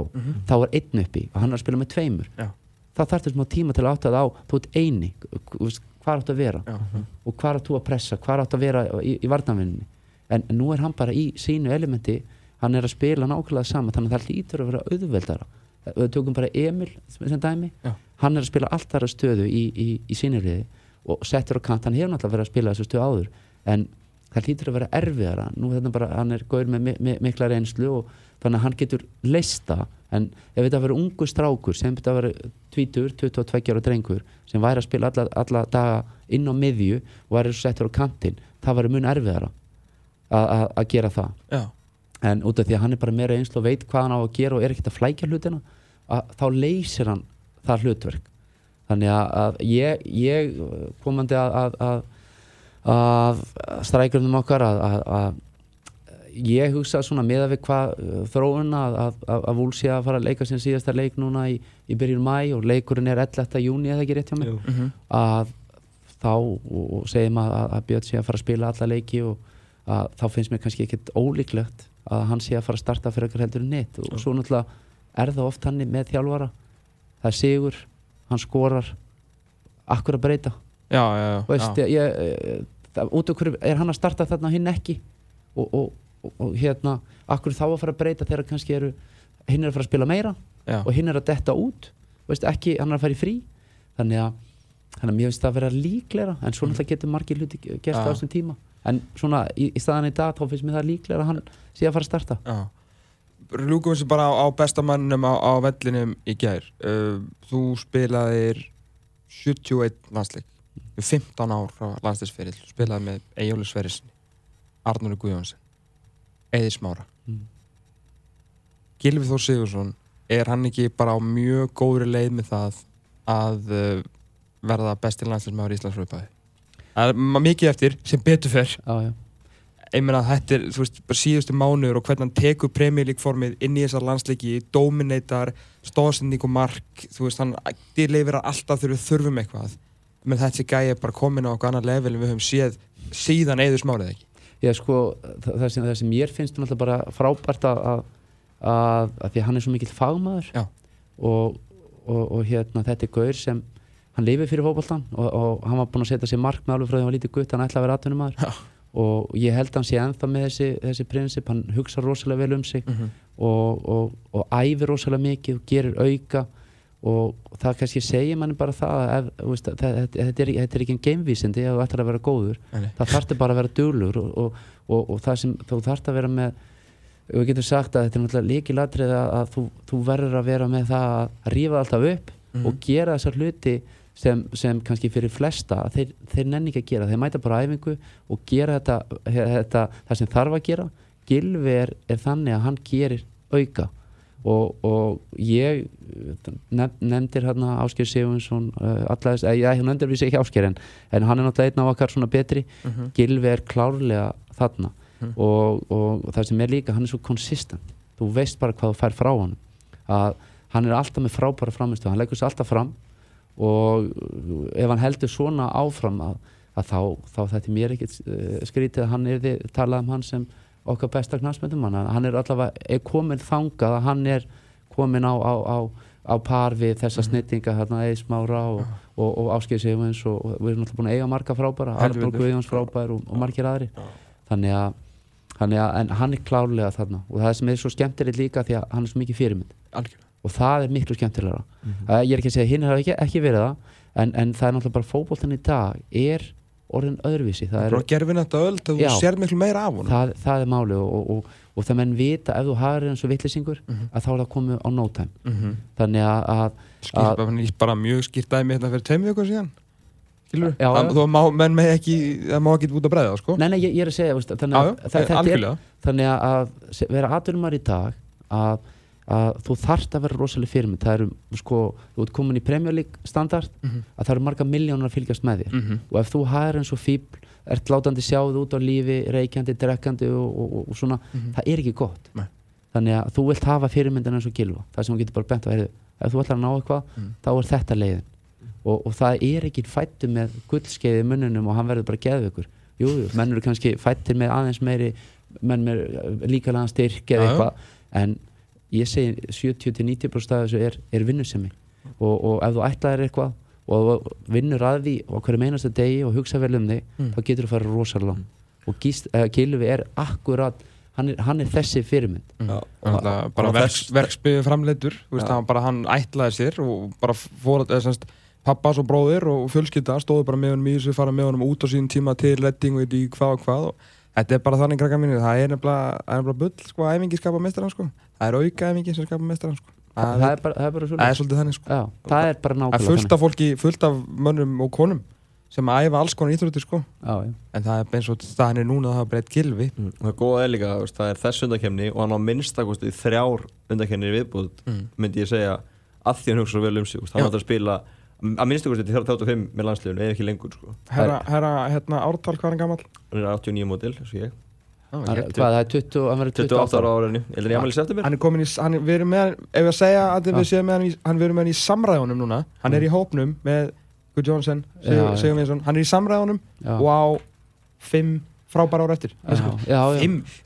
þá er einn uppi og hann er að spila með tveimur. Já. það þarf þessum tíma til að átta það á þú ert eini, þú veist, hvað áttu að vera? Já. og hvað áttu að pressa, hvað áttu að vera í, í varnavinninni en, en nú er hann bara í sínu elementi hann er að spila nákvæmlega sama þannig að það lítur að vera auðveldara. Við tökum bara Emil sem sem dæmi. Já. hann er að spila allt þar að stöðu í, í, í sínirliði og settur á kant, hann hefur náttúrulega verið að spila þessu stöðu áður en það lítur að vera erfiðara. Nú þetta bara, hann er gaur með mi mikla reynslu og þannig að hann getur leista en ef þetta verið ungu strákur sem þetta verið tvítur, 22 ára drengur sem væri að spila alla, alla daga inn á miðju og væri settur á kantinn það væri mun erfiðara að gera það. Já. en út af því að hann er bara meira einslu og veit hvað hann á að gera og er ekkert að flækja hlutina að, þá leysir hann það hlutverk. Þannig að, að ég, ég komandi að, að, að, að strækjum okkar að, að, að ég hugsa svona með að við hvað uh, þróun að, að, að, að Vúl sé að fara að leika sin síðasta leik núna í, í byrjun mæ og leikurinn er 11. júni eða ekki rétt hjá mig Jú. Mhm. að þá og, segjum að, að, að Björn sé að fara að spila alla leiki og að þá finnst mér kannski ekkert ólíklegt að hann sé að fara að starta fyrir eitthvað heldur neitt og svo náttúrulega er það oft hann með þjálfara það er sigur, hann skorar akkur að breyta Já, já, veist, ég, ég, það, út hverju er hann að starta þarna hinn ekki? Og, og, og, og hérna akkur þá að fara að breyta þegar kannski eru hinn er að fara að spila meira og hinn er að detta út? Veist, ekki, hann er að fara í frí. Þannig að, þannig að mér finnst það að vera líklegra en svo náttúrulega getur margir hluti gerst Já. á þessum tíma. En svona í, í staðan í dag þá finnst mér það líklegra að hann sé að fara að starta. Já. Ljúkum við sér bara á, á bestamannum á, á vellinum í gær. Uh, þú spilaðir 71 landsleik 15 ár frá landsleisferill. Þú spilaði með Eyjóli Sverrisni, Arnóri Guðjónsson, Eði Smára. Mm. Gilvi Þór Sigursson, er hann ekki bara á mjög góðri leið með það að uh, verða besti landsleismæður í Íslands fröðbæði? Það er mikið eftir sem betur já. ég meina að þetta er, þú veist, bara síðustu mánuður og hvernig hann tekur premjölíkformið inn í þessar landsleiki, dominator stóðsending og mark, þú veist, hann leifir alltaf þegar við þurfum eitthvað menn þessi gæi er bara komin á okkur annar level við höfum séð síðan eður smárið ekki Já, sko, það, það, sem, það sem mér finnst náttúrulega bara frábært að, að, að, að því hann er svo mikill fagmaður og, og, og hérna þetta er gaur sem hann lifið fyrir fótboltan og, og hann var búinn að setja sér mark með alveg frá því að hann var lítið gutt, hann ætlaði að vera atvinnumæður Já. og ég held að hann sé ennþá með þessi, þessi prinsip, hann hugsa rosalega vel um sig Mhm. og, og, og æfir rosalega mikið og gerir auka og það kannski segir manni bara það að ef, veist, þetta, þetta, er, þetta er ekki en geimvísindi ef þú ætlar að vera góður. Nei, það þarfti bara að vera duglur og, og, og, og það sem þú þarft að vera með við getum sagt að þetta er náttúrulega líkilatrið að, að þú, þú verður að vera með það að rífa alltaf upp Mhm. og gera þessar hluti sem, sem kannski fyrir flesta þeir, þeir nenni ekki að gera, þeir mæta bara æfingu og gera þetta, þetta það sem þarf að gera. Gilvi er, er þannig að hann gerir auka og, og ég nef, nefndir hérna Ásker Sigurvinsson uh, allaveg, ég nefndir við sig ekki Ásker en, en hann er náttúrulega einn af okkar svona betri. Gilvi er klárlega þarna. Og, og, það sem er líka hann er svo konsistent þú veist bara hvað þú fær frá hann að hann er alltaf með frábæra framistu hann leggur sér alltaf fram. Og ef hann heldur svona áfram að, að þá, þá þetta er mér ekkert uh, skrítið að hann er þið talað um hann sem okkar besta knastmyndum hann er allavega komin þangað að hann er komin á, á, á, á par við þessa snittinga hérna Eismára og, og, og Áskei Sigurvins og, og við erum alltaf búin að eiga marga frábæra Arnur. Guðjóns frábær og, og margir aðri þannig að, þannig að en hann er klárlega þarna. Og það sem er svo skemmtilegt líka því að hann er svo mikið fyrirmynd. Algjörlega. Og það er miklu skemmtilegra. Uh, ég er ekki að segja að hinn hafa ekki, ekki verið það en, en það er náttúrulega bara fótboltan í dag er orðin öðruvísi. Það er, gerfin þetta öll þú sér miklu meira af honum. Það, það er máli og, og, og, og það menn vita ef þú hafir eins og vittlisingur að þá er það komið á no time. Mhm. þannig að, að, skýrt, að bara, bara mjög skýrt dæmi hérna fyrir tveim vikur síðan. Skilur þú má, menn með ekki það má ekki út að bregða sko. Nei, nei, ég, ég er að segja veist, þannig að, það, þetta er, þannig að, að vera atvinnumar í dag að, að þú þarft að vera rosalega fyrirmynd það eru sko, þú ert komin í Premier League standard Mhm. að það eru marga miljónar að fylgjast með þér. Mhm. og ef þú hafir eins og fíbl ert látandi sjáð út á lífi, reykjandi, drekkandi og, og, og, og svona, það er ekki gott. Nei. þannig að þú vilt hafa fyrirmyndin eins og gilva, það sem þú getur bara bent á heyrðu, ef þú ætlar að ná eitthvað, þá er þetta leiðin. Og, og það er ekki fættu með gullskeiði í munnunum og hann verður bara geðveikur. Jú, jú, menn eru kannski fættir með aðeins meiri menn með líkalega styrk eða eitthvað en ég segi 70-90% af þessu er, er vinnusemi og, og ef þú ætlaðir eitthvað og þú vinnur að því á hverju meinasta degi og hugsa vel um þig þá getur þú fara rosalega langt. og Gíst, uh, Gylfi er akkurat hann er, hann er þessi fyrirmynd Já. Náttúrulega bara Og verks, þess- verksbyggðu framleitur Já. hann, bara hann ætlaði sér og bara fór eða semst pappas og bróðir og fjölskylda stóðu bara með honum í þessu, fara með honum út á sín tíma til redding og í hvað og hvað og þetta er bara þannig krakka mínu, það er nefnilega, það er nefnilega bull sko, að æfingi skapa meistarann sko það er auka æfingi sem skapa meistarann sko það, það, er bara, það er bara það er svo svolítið þannig sko Já, það er bara er nákvæmlega fullt af fólki, fullt af mönnum og konum sem æfa alls konar íþróttir sko já, en það er eins og staðan er núna að það er breytt gilvi Mm. og það góða er líka, þú veist, það er þess undakefni og hann á minnstakosti þrjár undakefni viðbúð, Mm. myndi ég segja að því hann hugsa svo vel um sig, hann Já. átti að spila að minnstakosti til 35 með landsliðinu eða ekki lengur, sko, herra, herra hérna, ártal hvað er hann gammal? hann er 89 mótil, eins og ég Hann- Hvað, það er 20, hann verður 28 ára á árinu, eða ég aðmæli september. Hann er komin í, hann er, erum með ef að segja að við séum með hann, hann erum með hann í samræðunum núna, hann er í hópnum með Guð Jónsson. Sigur Vinsson, hann er í samræðunum og á fimm frábæra ára eftir.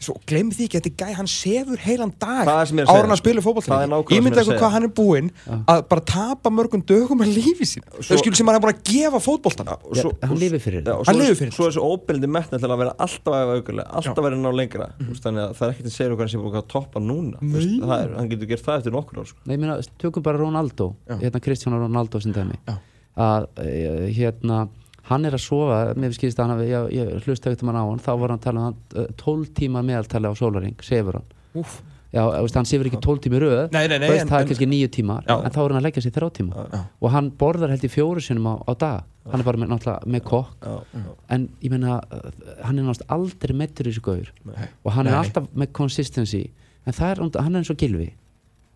Svo gleym því ekki, þetta er gæ, hann sefur heilan dag er sem er ára að spila er sem ég myndi er eitthvað hvað hann er búinn að bara tapa mörgum dögum að lífi sín þau skilur sem hann er búin að gefa svo, hann lifir fyrir Hann svo, er þessu óbyrjandi metna til að vera alltaf að efa aukulega, alltaf að vera að ná lengra. Þannig að það er ekkert að segja hvað hann sé búin að toppa núna. Er, hann getur gert það eftir nokkur ár sko. Nei, ég meina, tökum bara Ronaldo hérna Cristiano Ronaldo að hann er að sofa, mér finnst að hann hafi- ég, ég hlusta ekkert um hann á hann, þá var hann að tala um hann eh, 12 tíma meðaltali á sólaring sefur hann, Úf. já, veist, hann sefur ekki 12 tími röð, Nei, nei, nei, veist, en- það er kannski 9 tímar Já. en þá er hann að leggja sér 3 tíma. Já. og hann borðar held í fjóru sinum á, á dag. Hann er bara með, náttúrulega með kokk. En ég meina, eh, hann er náttúrulega aldrei meittur í þessu gaur. Og hann er alltaf með consistency. En það er, hann er eins og gilvi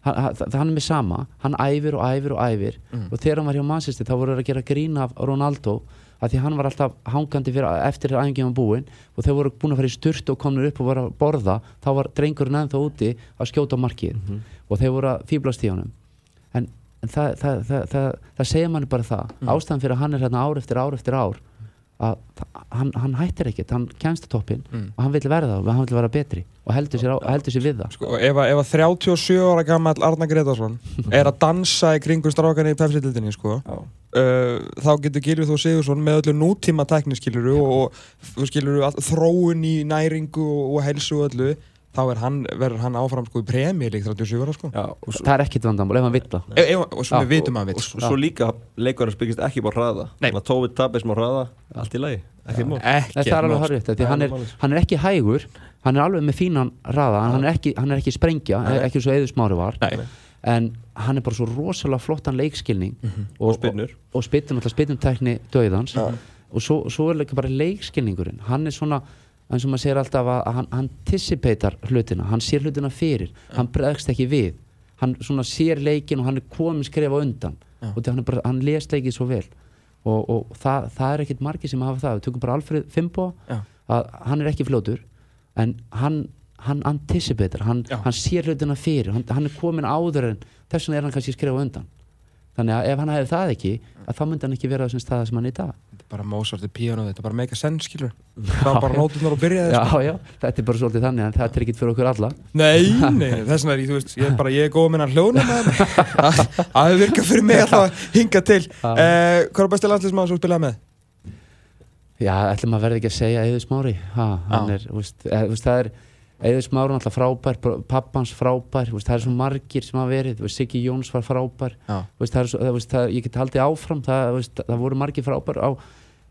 hann, er með sama, hann æfir og æfir og æfir. Mm. og þegar hann var hjá Manchester þá voru þeir að gera grín af Ronaldo að því hann var alltaf hangandi fyrir, eftir var búinn og þeir voru búin að fara í sturt og komnir upp og voru að borða þá var drengurinn ennþá úti að skjóta á markið Mhm. og þeir voru að fýblast í honum en, en það, það, það, það, það segja manni bara það Mm. ástæðan fyrir að hann er hérna ár eftir ár eftir ár að hann, hann hættir ekkert, hann kemst að toppin Mm. og hann vil verða og hann vil vera betri og heldur sér, á, heldur sér við það Sko, ef, að- ef að 37 ára gammal Arna Gretarsson er að dansa í kringum strákan í pepsitildinni sko. Uh, þá getur Gilvi Þó Sigursson með öllu nútíma tækni skiluru og, og skiluru all, þróun í næringu og, og helsu og öllu þá er hann, verður hann áfram sko í premjör lík 37 ára sko. Já, og svo, það er ekkert vandamál ef hann vill það. E, e, og svo við vitum að hann og vill svo, líka leikur hans byggist ekki bara hraða. Nei. þannig að Tófi tapir smá hraða, allt í lagi ekki mál. Nei, ekki það er alveg harrið því Það hann hann er ekki hægur hann er alveg með fínan raða en hann er ekki, hann er ekki sprengja, ekki svo eður smári var. Nei. En hann er bara svo rosalega flottan leikskilning. Og spyrnur. og, og spynnur alltaf spynnumtækni döiðans og svo, svo er líka bara leikskilningurinn. Hann er svona, eins og maður segir alltaf að hann, anticipatar hlutina, hann sér hlutina fyrir. Hann bregst ekki við. Hann svona sér leikin og hann er komin skref á undan. Já. og hann, bara, hann les leikið svo vel. Og, og það, það er ekkit margir sem hafa það. Við tökum bara Alfred Fimbo að hann er ekki fljótur. En hann, hann anticipator hann, Já. hann sér hlutina fyrir hann, hann er komin áður en þess vegna er hann kannski skref á undan. Þannig að ef hann hefði það ekki að þá myndi hann ekki vera á þessum staða sem hann er í dag. Þetta er bara Mozart í píano, þetta er bara make a sense, skilur Það var bara nótunar og byrjaði já, sko. já, þetta er bara svolítið þannig en þetta er ekkit fyrir okkur alla. Nei, nei, þess vegna er ég, þú veist, ég er bara, ég er góð að minna hljóna með það Það virkað fyrir mig að hinga til. Já. uh, Hvað er besti landslismann sem þú spilaði með? Já, ætlum að verði ekki að segja Eður Smári ha, hann Já. veist, eð, veist, það Eður Smári er alltaf frábær, pappans frábær veist, það er svo margir sem hafa verið veist, Siggi Jóns var frábær Já. veist, það er svo, það, veist, það, ég get haldið áfram það, veist, það voru margir frábær á,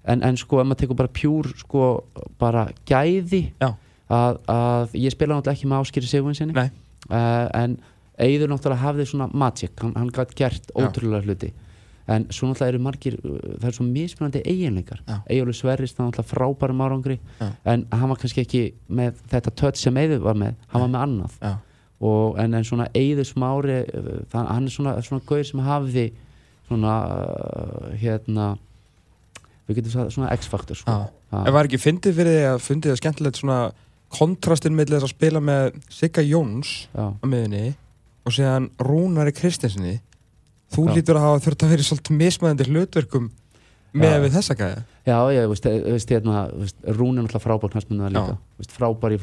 en, en sko, ef maður tekur bara pjúr sko, bara gæði Já. að, að ég spila náttúrulega ekki með Áskýri Sigurvinsinni Nei. uh, en Eður náttúrulega hafði svona magic, hann, hann gætt gert Já. ótrúlega hluti en svo náttúrulega eru margir uh, það er svo mismunandi eiginleikar. Eyjólfur Sverris, það er náttúrulega frábærum árangri Já. en hann var kannski ekki með þetta touch sem Eyður var með, hann var með annað og, en, en svona Eyður Smári uh, það, hann er svona, svona gauður sem hafði svona uh, hérna við getum sagt svona X-faktor sko. En var ekki fyndið fyrir þig að fyndið það skemmtilegt svona kontrastinn millir þess að spila með Sigga Jóns Já. á miðunni og síðan Rúnari Kristinsinni Þú Já. lítur að hafa þurft að vera svolítið mismæðandi hlutverkum með Já. við þessa gæða Já, ég veist, eh, veist, hérna, Rún er náttúrulega frábær knastmynda líka, Já. veist, frábær í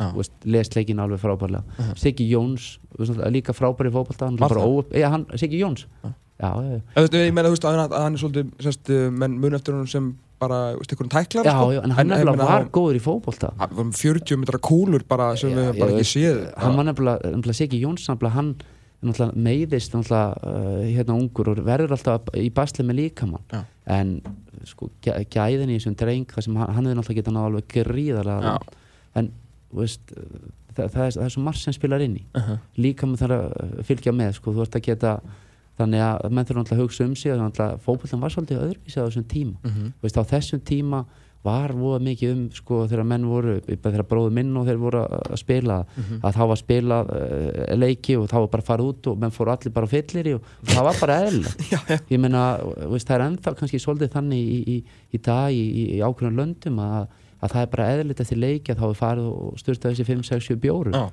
Já. veist, les leikin alveg frábærlega Mhm. Siggi Jóns, veist, líka frábær í fótbolta hann er bara það? óupp, já, hann, Siggi Jóns Já. Já, já, já, Þú veist, ég meina, þú veist, að hann, er svolítið, sérst, menn mun eftir hún sem bara, þú veist, einhverjum tæklar, já, já en hann ég nefnilega var góður í fótbolta hann var um 40 metra kúlur bara sem við höfum bara ekki séð. hann var nefnilega, nefnilega Siggi Jóns nefnilega hann meiðist náttúrulega uh, hérna ungur og verður alltaf í basli með líkamann Já. en sko gæ- gæðin í þessum dreng það sem hann, hann hefði náttúrulega getað náða alveg gríðarlega en veist, það, það, er, það er svo margt sem spilar inn í Uh -huh. líkamann þarf að fylgja með sko, þú ert að geta þannig að menn þurfa náttúrulega að hugsa um sig og náttúrulega fótboltan var svolítið öðruvísi á þessum tíma Mhm. Þú veist, á þessum tíma var voða mikið um sko þegar menn voru, þegar bróður minn og þeir voru að spila Mhm. að þá var spilað uh, leiki og þá var bara að fara út og menn fóru allir bara fyllir og það var bara eðlilegt. Ég meina, þú veist, það er ennþá kannski svolítið þannig í, í, í dag í, í, í ákveðan löndum að, að það er bara eðlilegt eftir leiki að þá er farið og styrta þessi 5, 6, 7 bjóru Já.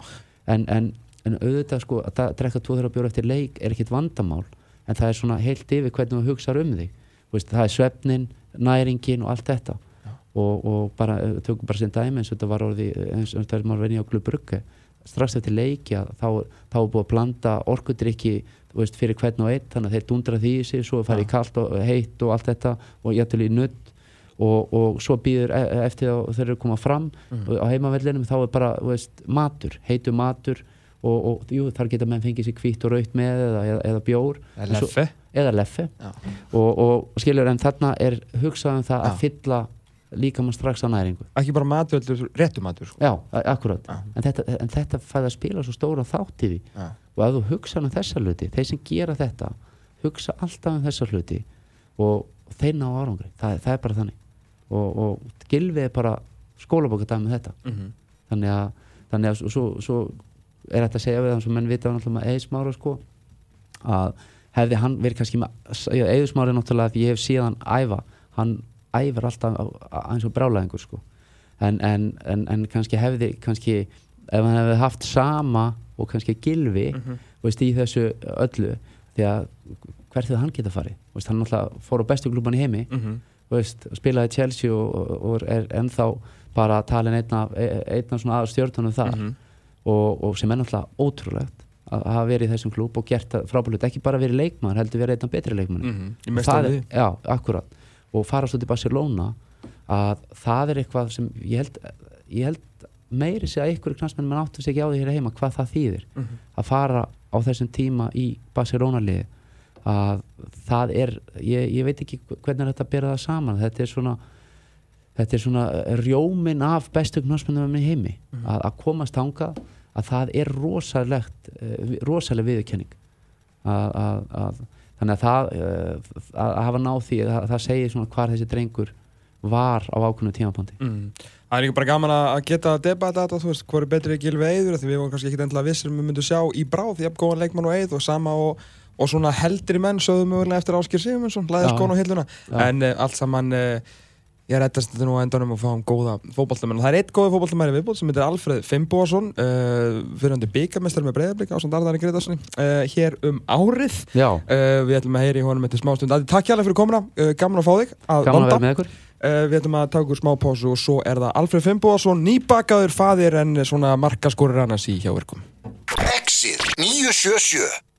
en, en, en auðvitað sko að það- drekka 2-3 bjóru eftir leik er ekkit vandamál en það er svona heilt yfir hvernig þú hugsaður um þig. Veist, það er svefnin, næringin og allt þetta og, og bara, eh, tökum bara sem dæmi eins og þetta var orðið eins og þetta var venni á klubbrugge strax eftir leiki að þá, þá er búið að blanda orkudrykki þú veist, fyrir hvern og einn þannig að þeir dundra því í sig svo er farið í kalt og heitt og allt þetta og jættil í nudd og, og svo býður e- eftir að þeir eru að koma fram og á heimavellinum þá er bara veist, matur, heitu matur og, og jú, þar geta menn fengið sér hvítt og raut með eða, eða, eða bjór. Eða leffe. eða leffe. Og, og skilur en þarna er hugsað um það Já. að fylla líkamann strax á næringu Ekki bara matur, réttu matur, sko. já, akkurat Já. en þetta, en þetta fæði að spila svo stóra þátt í því Já. og ef þú hugsa um þessa hluti þeir sem gera þetta hugsa alltaf um þessa hluti og þeir ná árangri, það, það er bara þannig og, og gilfið er bara skólabóka dæmi um þetta Mhm. þannig að, þannig að svo, svo, er þetta að segja við þannig sem menn vita náttúrulega með eðismára sko að hefði hann verið kannski með eðismára er náttúrulega að ég hef síðan æfa hann æfir alltaf eins og brálaðingur sko en, en, en, en kannski hefði kannski ef hann hefði haft sama og kannski gilfi Mhm. veist, í þessu öllu því að hvert hefði hann geta farið veist, hann náttúrulega fór á bestu klúban í heimi Mhm. veist, spilaði Chelsea og, og, og er ennþá bara talin einna, einna svona aðra stjórnunum þar Mhm. og, og sem er náttúrulega ótrúlegt að hafa verið í þessum klúb og gert það frábært ekki bara verið leikmaður, heldur verið einna betri leikmaður Mhm. Það er, já, akkurat og fara svo til Barcelona að það er eitthvað sem ég held, ég held meiri sig að ykkur knastmenn mann áttu sig ekki á því hér heima hvað það þýðir Mhm. að fara á þessum tíma í Barcelona liði að það er ég, ég veit ekki hvernig er þetta að bera það saman. Þetta er svona þetta er svona rjómin af bestu knastmennum í heimi. Að, að komast hanga að það er rosalegt uh, rosaleg viðurkenning. Að, að, að þannig að það uh, að, að hafa náð því að það segir svona hvar þessi drengur var á ákveðnu tímapandi Mm. Það er líka bara gaman að geta debata þetta, þú veist, hvað er betri Gilvi Eyður, því við vorum kannski ekkit endilega vissir um við myndum sjá í bráð, að góðan leikmann og Eyð og sama og, og svona heldri menn sögðu mögulega eftir Áskir Sigmundsson, læða Já. skón og hilluna, en uh, allt saman, uh, ég reddast þetta nú á endanum og fáum góða fótballtamenn. Það er eitt góði fótballtamæri viðbútt sem heitir Alfreð Fimboðsson, uh, fyrirhandi byggamestari með breyðablika á samt Arðari Gretarssoni, uh, hér um árið. Já, Uh, við ætlum að heyri í honum eftir smá stund. Adi, takk hjálpa fyrir komuna, uh, gaman að fá þig að gaman að vanda. vera með ykkur Uh, við ætlum að taka úr smá pásu og svo er það Alfred Fimboðarsson, nýbakaður faðir en svona markaskorur annars í hjá ykkur. Exit 977